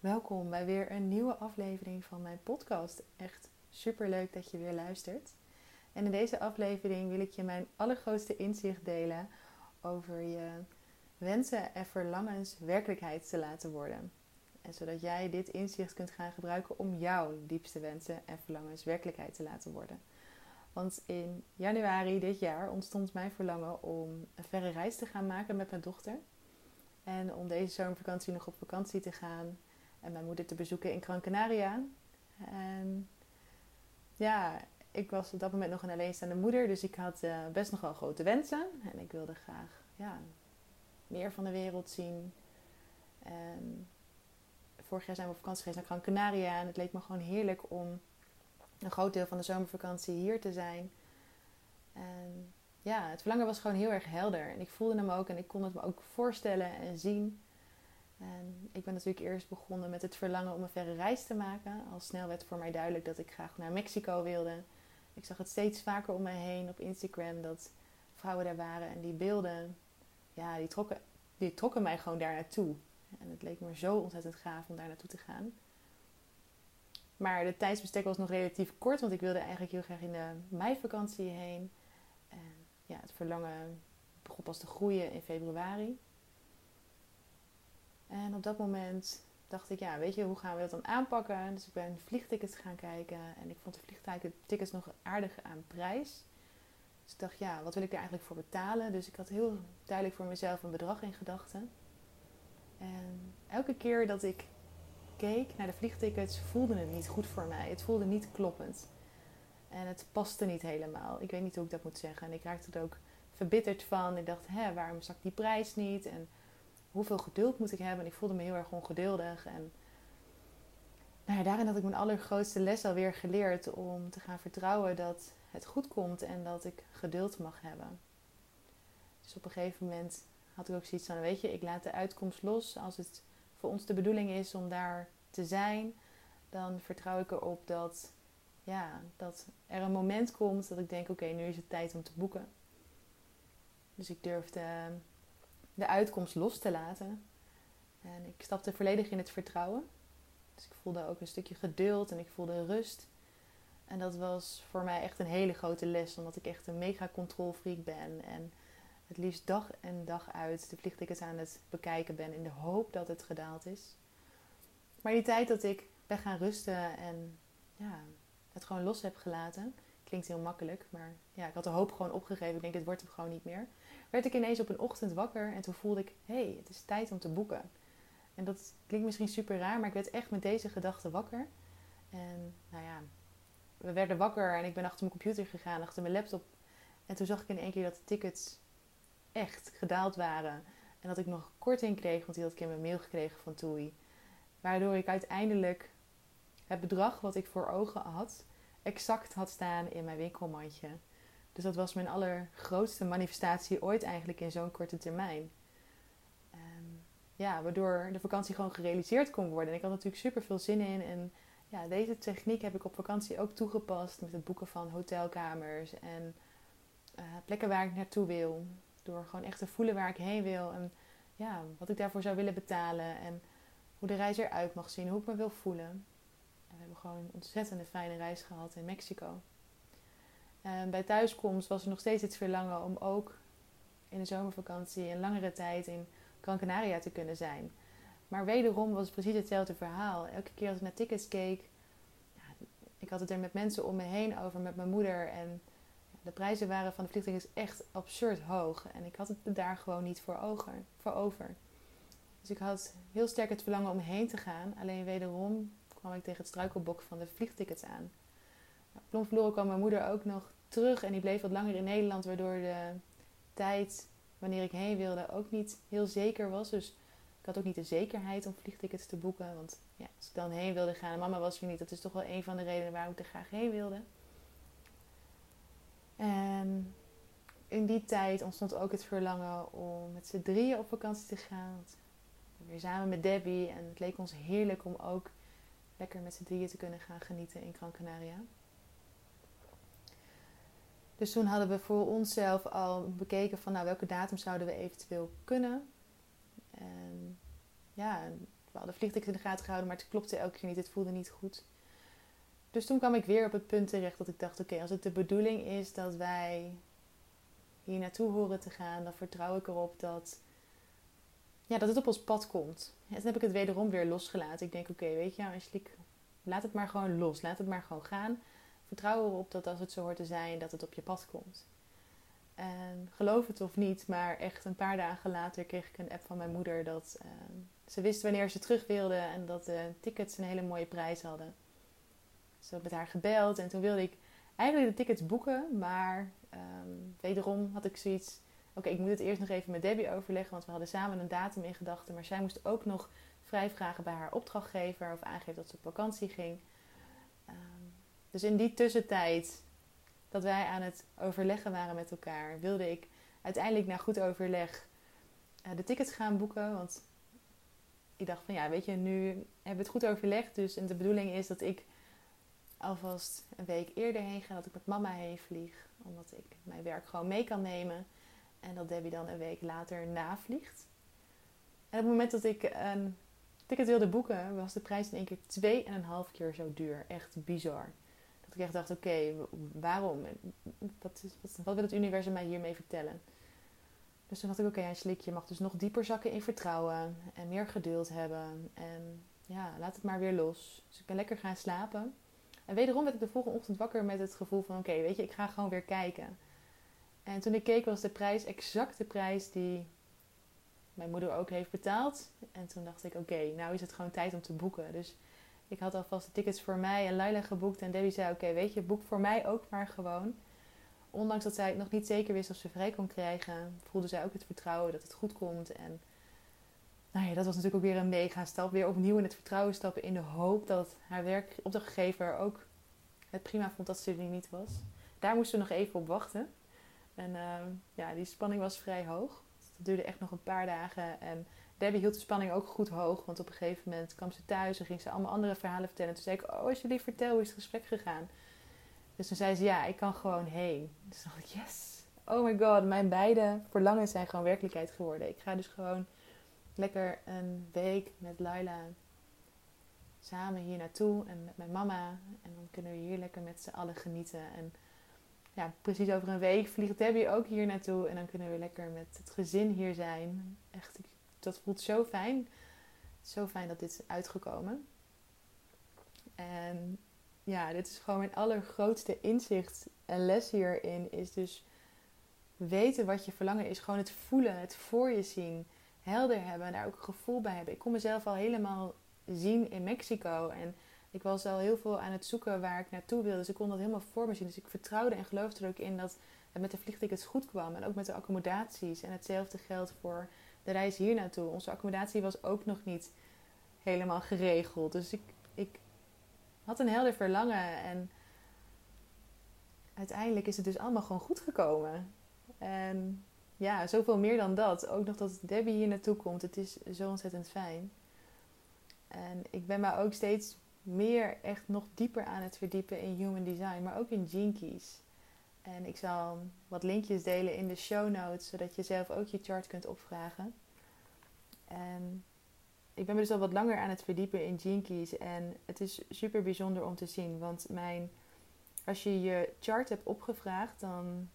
Welkom bij weer een nieuwe aflevering van mijn podcast. Echt super leuk dat je weer luistert. En in deze aflevering wil ik je mijn allergrootste inzicht delen over je wensen en verlangens werkelijkheid te laten worden. En zodat jij dit inzicht kunt gaan gebruiken om jouw diepste wensen en verlangens werkelijkheid te laten worden. Want in januari dit jaar ontstond mijn verlangen om een verre reis te gaan maken met mijn dochter. En om deze zomervakantie nog op vakantie te gaan en mijn moeder te bezoeken in Gran Canaria. En ja, ik was op dat moment nog een alleenstaande moeder, dus ik had uh, best nog wel grote wensen. En ik wilde graag ja, meer van de wereld zien. En vorig jaar zijn we op vakantie geweest naar Gran Canaria en het leek me gewoon heerlijk om een groot deel van de zomervakantie hier te zijn. En ja, het verlangen was gewoon heel erg helder. En ik voelde hem ook en ik kon het me ook voorstellen en zien. En ik ben natuurlijk eerst begonnen met het verlangen om een verre reis te maken. Al snel werd voor mij duidelijk dat ik graag naar Mexico wilde. Ik zag het steeds vaker om me heen op Instagram dat vrouwen daar waren en die beelden, ja, die trokken, die trokken mij gewoon daar naartoe. En het leek me zo ontzettend gaaf om daar naartoe te gaan. Maar de tijdsbestek was nog relatief kort, want ik wilde eigenlijk heel graag in de meivakantie heen. En ja, het verlangen begon pas te groeien in februari. En op dat moment dacht ik, ja, weet je, hoe gaan we dat dan aanpakken? Dus ik ben vliegtickets gaan kijken en ik vond de vliegtickets nog aardig aan prijs. Dus ik dacht, ja, wat wil ik er eigenlijk voor betalen? Dus ik had heel duidelijk voor mezelf een bedrag in gedachten. En elke keer dat ik keek naar de vliegtickets, voelde het niet goed voor mij. Het voelde niet kloppend. En het paste niet helemaal. Ik weet niet hoe ik dat moet zeggen. En ik raakte er ook verbitterd van. Ik dacht, hè, waarom zakt die prijs niet? En hoeveel geduld moet ik hebben? En ik voelde me heel erg ongeduldig. En nou ja, daarin had ik mijn allergrootste les alweer geleerd om te gaan vertrouwen dat het goed komt en dat ik geduld mag hebben. Dus op een gegeven moment had ik ook zoiets van, weet je, ik laat de uitkomst los. Als het voor ons de bedoeling is om daar te zijn, dan vertrouw ik erop dat, ja, dat er een moment komt dat ik denk, oké, nu is het tijd om te boeken. Dus ik durfde de uitkomst los te laten. En ik stapte volledig in het vertrouwen. Dus ik voelde ook een stukje geduld en ik voelde rust. En dat was voor mij echt een hele grote les, omdat ik echt een mega controlfreak ben. En het liefst dag en dag uit de vliegtickets aan het bekijken ben in de hoop dat het gedaald is. Maar die tijd dat ik ben gaan rusten en ja, het gewoon los heb gelaten, klinkt heel makkelijk, maar ja, ik had de hoop gewoon opgegeven. Ik denk, dit wordt hem gewoon niet meer werd ik ineens op een ochtend wakker en toen voelde ik, hé, hey, het is tijd om te boeken. En dat klinkt misschien super raar, maar ik werd echt met deze gedachte wakker. En nou ja, we werden wakker en ik ben achter mijn computer gegaan, achter mijn laptop. En toen zag ik in één keer dat de tickets echt gedaald waren. En dat ik nog korting kreeg, want die had ik in mijn mail gekregen van TUI. Waardoor ik uiteindelijk het bedrag wat ik voor ogen had, exact had staan in mijn winkelmandje. Dus dat was mijn allergrootste manifestatie ooit eigenlijk in zo'n korte termijn. Um, ja, waardoor de vakantie gewoon gerealiseerd kon worden. En ik had natuurlijk super veel zin in. En ja, deze techniek heb ik op vakantie ook toegepast met het boeken van hotelkamers en uh, plekken waar ik naartoe wil. Door gewoon echt te voelen waar ik heen wil en ja, wat ik daarvoor zou willen betalen en hoe de reis eruit mag zien, hoe ik me wil voelen. Gewoon een ontzettende fijne reis gehad in Mexico. En bij thuiskomst was er nog steeds het verlangen om ook in de zomervakantie een langere tijd in Gran Canaria te kunnen zijn. Maar wederom was het precies hetzelfde verhaal. Elke keer als ik naar tickets keek, ik had het er met mensen om me heen over, met mijn moeder. En de prijzen waren van de vliegtuigen echt absurd hoog. En ik had het daar gewoon niet voor, ogen, voor over. Dus ik had heel sterk het verlangen om heen te gaan. Alleen wederom kwam ik tegen het struikelbok van de vliegtickets aan. Verloren kwam mijn moeder ook nog terug en die bleef wat langer in Nederland, waardoor de tijd wanneer ik heen wilde ook niet heel zeker was. Dus ik had ook niet de zekerheid om vliegtickets te boeken. Want ja, als ik dan heen wilde gaan mama was er niet, dat is toch wel een van de redenen waarom ik er graag heen wilde. En in die tijd ontstond ook het verlangen om met z'n drieën op vakantie te gaan. weer samen met Debbie. En het leek ons heerlijk om ook lekker met z'n drieën te kunnen gaan genieten in Gran Canaria. Dus toen hadden we voor onszelf al bekeken van nou, welke datum zouden we eventueel kunnen. En ja, we hadden vliegtickets in de gaten gehouden, maar het klopte elke keer niet. Het voelde niet goed. Dus toen kwam ik weer op het punt terecht dat ik dacht: oké, als het de bedoeling is dat wij hier naartoe horen te gaan, dan vertrouw ik erop dat, ja, dat het op ons pad komt. En toen heb ik het wederom weer losgelaten. Ik denk: oké, weet je, Angelique, laat het maar gewoon los. Laat het maar gewoon gaan. Vertrouw erop dat als het zo hoort te zijn, dat het op je pad komt. En geloof het of niet, maar echt een paar dagen later kreeg ik een app van mijn moeder dat uh, ze wist wanneer ze terug wilde en dat de tickets een hele mooie prijs hadden. Ze had met haar gebeld en toen wilde ik eigenlijk de tickets boeken, maar um, wederom had ik zoiets. Oké, ik moet het eerst nog even met Debbie overleggen, want we hadden samen een datum in gedachten. Maar zij moest ook nog vrij vragen bij haar opdrachtgever of aangeven dat ze op vakantie ging. Um, dus in die tussentijd dat wij aan het overleggen waren met elkaar, wilde ik uiteindelijk na goed overleg uh, de tickets gaan boeken. Want ik dacht van ja, weet je, nu hebben we het goed overlegd. Dus en de bedoeling is dat ik alvast een week eerder heen ga, dat ik met mama heen vlieg. Omdat ik mijn werk gewoon mee kan nemen. En dat Debbie dan een week later navliegt. En op het moment dat ik een ticket wilde boeken, was de prijs in één keer twee en een half keer zo duur. Echt bizar. Dat ik echt dacht, oké, waarom? Wat, wat, wil het universum mij hiermee vertellen? Dus toen dacht ik, oké, okay, je mag dus nog dieper zakken in vertrouwen. En meer geduld hebben. En ja, laat het maar weer los. Dus ik ben lekker gaan slapen. En wederom werd ik de volgende ochtend wakker met het gevoel van... Oké, weet je, ik ga gewoon weer kijken. En toen ik keek was de prijs exact de prijs die mijn moeder ook heeft betaald. En toen dacht ik, oké, nou is het gewoon tijd om te boeken. Dus ik had alvast de tickets voor mij en Laila geboekt. En Debbie zei, oké, weet je, boek voor mij ook maar gewoon. Ondanks dat zij nog niet zeker wist of ze vrij kon krijgen, voelde zij ook het vertrouwen dat het goed komt. En nou ja, dat was natuurlijk ook weer een mega stap. Weer opnieuw in het vertrouwen stappen in de hoop dat haar werkopdrachtgever ook het prima vond dat ze er niet was. Daar moesten we nog even op wachten. En uh, ja, die spanning was vrij hoog. Het duurde echt nog een paar dagen. En Debbie hield de spanning ook goed hoog. Want op een gegeven moment kwam ze thuis en ging ze allemaal andere verhalen vertellen. En toen zei ik, oh alsjeblieft vertel, hoe is het gesprek gegaan? Dus toen zei ze, ja, ik kan gewoon heen. Dus dacht ik, yes. Oh my god, mijn beide verlangens zijn gewoon werkelijkheid geworden. Ik ga dus gewoon lekker een week met Laila samen hier naartoe en met mijn mama. En dan kunnen we hier lekker met z'n allen genieten. En ja, precies over een week vliegt Debbie ook hier naartoe. En dan kunnen we lekker met het gezin hier zijn. Echt, dat voelt zo fijn. Zo fijn dat dit is uitgekomen. En ja, dit is gewoon mijn allergrootste inzicht en les hierin. Is dus weten wat je verlangen is. Gewoon het voelen, het voor je zien helder hebben en daar ook een gevoel bij hebben. Ik kon mezelf al helemaal zien in Mexico. En ik was al heel veel aan het zoeken waar ik naartoe wilde. Dus ik kon dat helemaal voor me zien. Dus ik vertrouwde en geloofde er ook in dat het met de vliegtickets goed kwam. En ook met de accommodaties. En hetzelfde geldt voor de reis hier naartoe. Onze accommodatie was ook nog niet helemaal geregeld. Dus ik, ik had een helder verlangen. En uiteindelijk is het dus allemaal gewoon goed gekomen. En ja, zoveel meer dan dat. Ook nog dat Debbie hier naartoe komt. Het is zo ontzettend fijn. En ik ben me ook steeds meer echt nog dieper aan het verdiepen in human design, maar ook in keys. En ik zal wat linkjes delen in de show notes, zodat je zelf ook je chart kunt opvragen. En ik ben me dus al wat langer aan het verdiepen in keys. En het is super bijzonder om te zien. Want mijn, als je je chart hebt opgevraagd, dan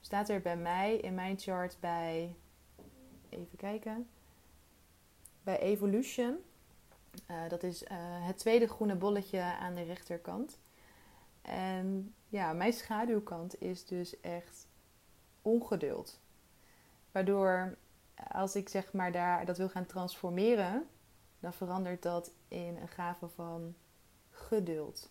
staat er bij mij in mijn chart bij, even kijken, bij Evolution. Uh, dat is uh, het tweede groene bolletje aan de rechterkant. En ja, mijn schaduwkant is dus echt ongeduld. Waardoor als ik zeg maar daar dat wil gaan transformeren, dan verandert dat in een gave van geduld.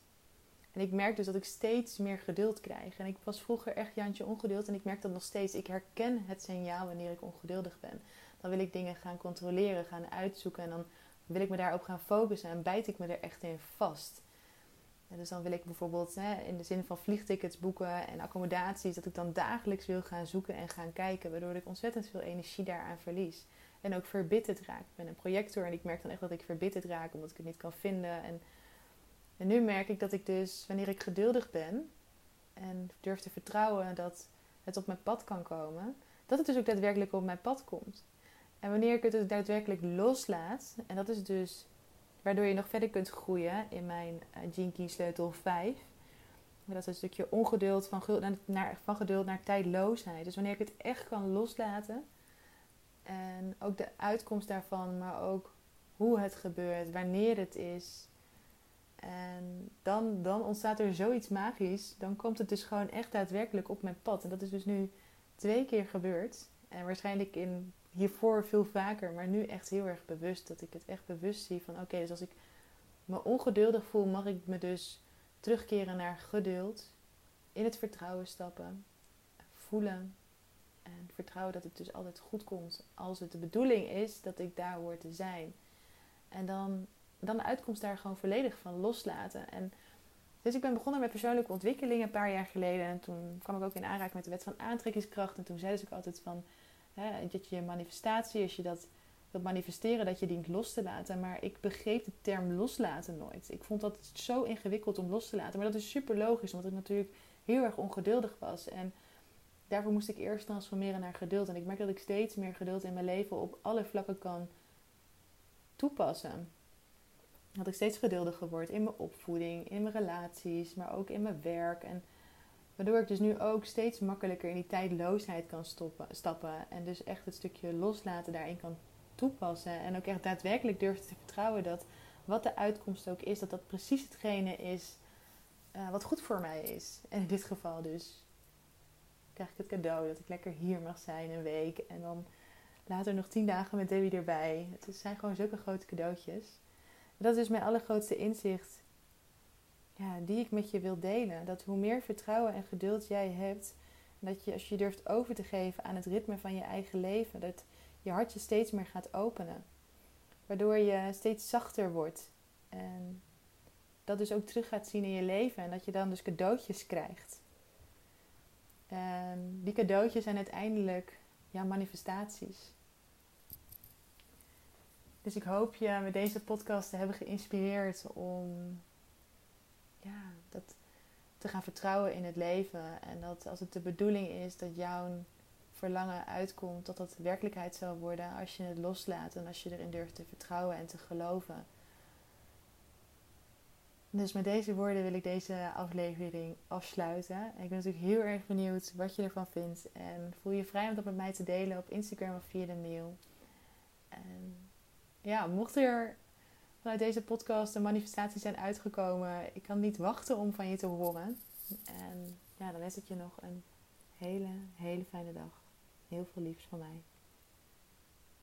En ik merk dus dat ik steeds meer geduld krijg. En ik was vroeger echt Jantje ongeduld en ik merk dat nog steeds. Ik herken het signaal wanneer ik ongeduldig ben. Dan wil ik dingen gaan controleren, gaan uitzoeken en dan wil ik me daarop gaan focussen en bijt ik me er echt in vast. En dus dan wil ik bijvoorbeeld hè, in de zin van vliegtickets boeken en accommodaties, dat ik dan dagelijks wil gaan zoeken en gaan kijken, waardoor ik ontzettend veel energie daaraan verlies. En ook verbitterd raak. Ik ben een projector en ik merk dan echt dat ik verbitterd raak omdat ik het niet kan vinden. En en nu merk ik dat ik dus, wanneer ik geduldig ben en durf te vertrouwen dat het op mijn pad kan komen, dat het dus ook daadwerkelijk op mijn pad komt. En wanneer ik het dus daadwerkelijk loslaat, en dat is dus waardoor je nog verder kunt groeien in mijn Gene Key sleutel 5. Dat is een stukje ongeduld van, naar, van geduld naar tijdloosheid. Dus wanneer ik het echt kan loslaten. En ook de uitkomst daarvan, maar ook hoe het gebeurt, wanneer het is. En dan, dan ontstaat er zoiets magisch. Dan komt het dus gewoon echt daadwerkelijk op mijn pad. En dat is dus nu twee keer gebeurd. En waarschijnlijk in hiervoor veel vaker, maar nu echt heel erg bewust. Dat ik het echt bewust zie van oké, dus als ik me ongeduldig voel, mag ik me dus terugkeren naar geduld. In het vertrouwen stappen. Voelen. En vertrouwen dat het dus altijd goed komt. Als het de bedoeling is dat ik daar hoor te zijn. En dan, dan de uitkomst daar gewoon volledig van loslaten. En dus ik ben begonnen met persoonlijke ontwikkeling een paar jaar geleden. En toen kwam ik ook in aanraking met de wet van aantrekkingskracht. En toen zei ze ook altijd van Dat je manifestatie, als je dat wilt manifesteren, dat je dient los te laten. Maar ik begreep de term loslaten nooit. Ik vond dat zo ingewikkeld om los te laten. Maar dat is super logisch, omdat ik natuurlijk heel erg ongeduldig was. En daarvoor moest ik eerst transformeren naar geduld. En ik merk dat ik steeds meer geduld in mijn leven op alle vlakken kan toepassen. Dat ik steeds geduldiger word in mijn opvoeding, in mijn relaties, maar ook in mijn werk. En Waardoor ik dus nu ook steeds makkelijker in die tijdloosheid kan stoppen, stappen. En dus echt het stukje loslaten daarin kan toepassen. En ook echt daadwerkelijk durf te vertrouwen dat wat de uitkomst ook is, dat dat precies hetgene is uh, wat goed voor mij is. En in dit geval dus krijg ik het cadeau dat ik lekker hier mag zijn een week. En dan later nog tien dagen met Debbie erbij. Het zijn gewoon zulke grote cadeautjes. dat is mijn allergrootste inzicht ja, die ik met je wil delen. Dat hoe meer vertrouwen en geduld jij hebt, dat je als je durft over te geven aan het ritme van je eigen leven, dat je hart je steeds meer gaat openen. Waardoor je steeds zachter wordt. En dat dus ook terug gaat zien in je leven. En dat je dan dus cadeautjes krijgt. En die cadeautjes zijn uiteindelijk ja, manifestaties. Dus ik hoop je met deze podcast te hebben geïnspireerd om ja, dat te gaan vertrouwen in het leven. En dat als het de bedoeling is dat jouw verlangen uitkomt, dat dat werkelijkheid zal worden als je het loslaat en als je erin durft te vertrouwen en te geloven. Dus met deze woorden wil ik deze aflevering afsluiten. Ik ben natuurlijk heel erg benieuwd wat je ervan vindt. En voel je vrij om dat met mij te delen op Instagram of via de mail. En ja, mocht er vanuit deze podcast de manifestaties zijn uitgekomen. Ik kan niet wachten om van je te horen. En ja, dan wens ik je nog een hele, hele fijne dag. Heel veel liefs van mij.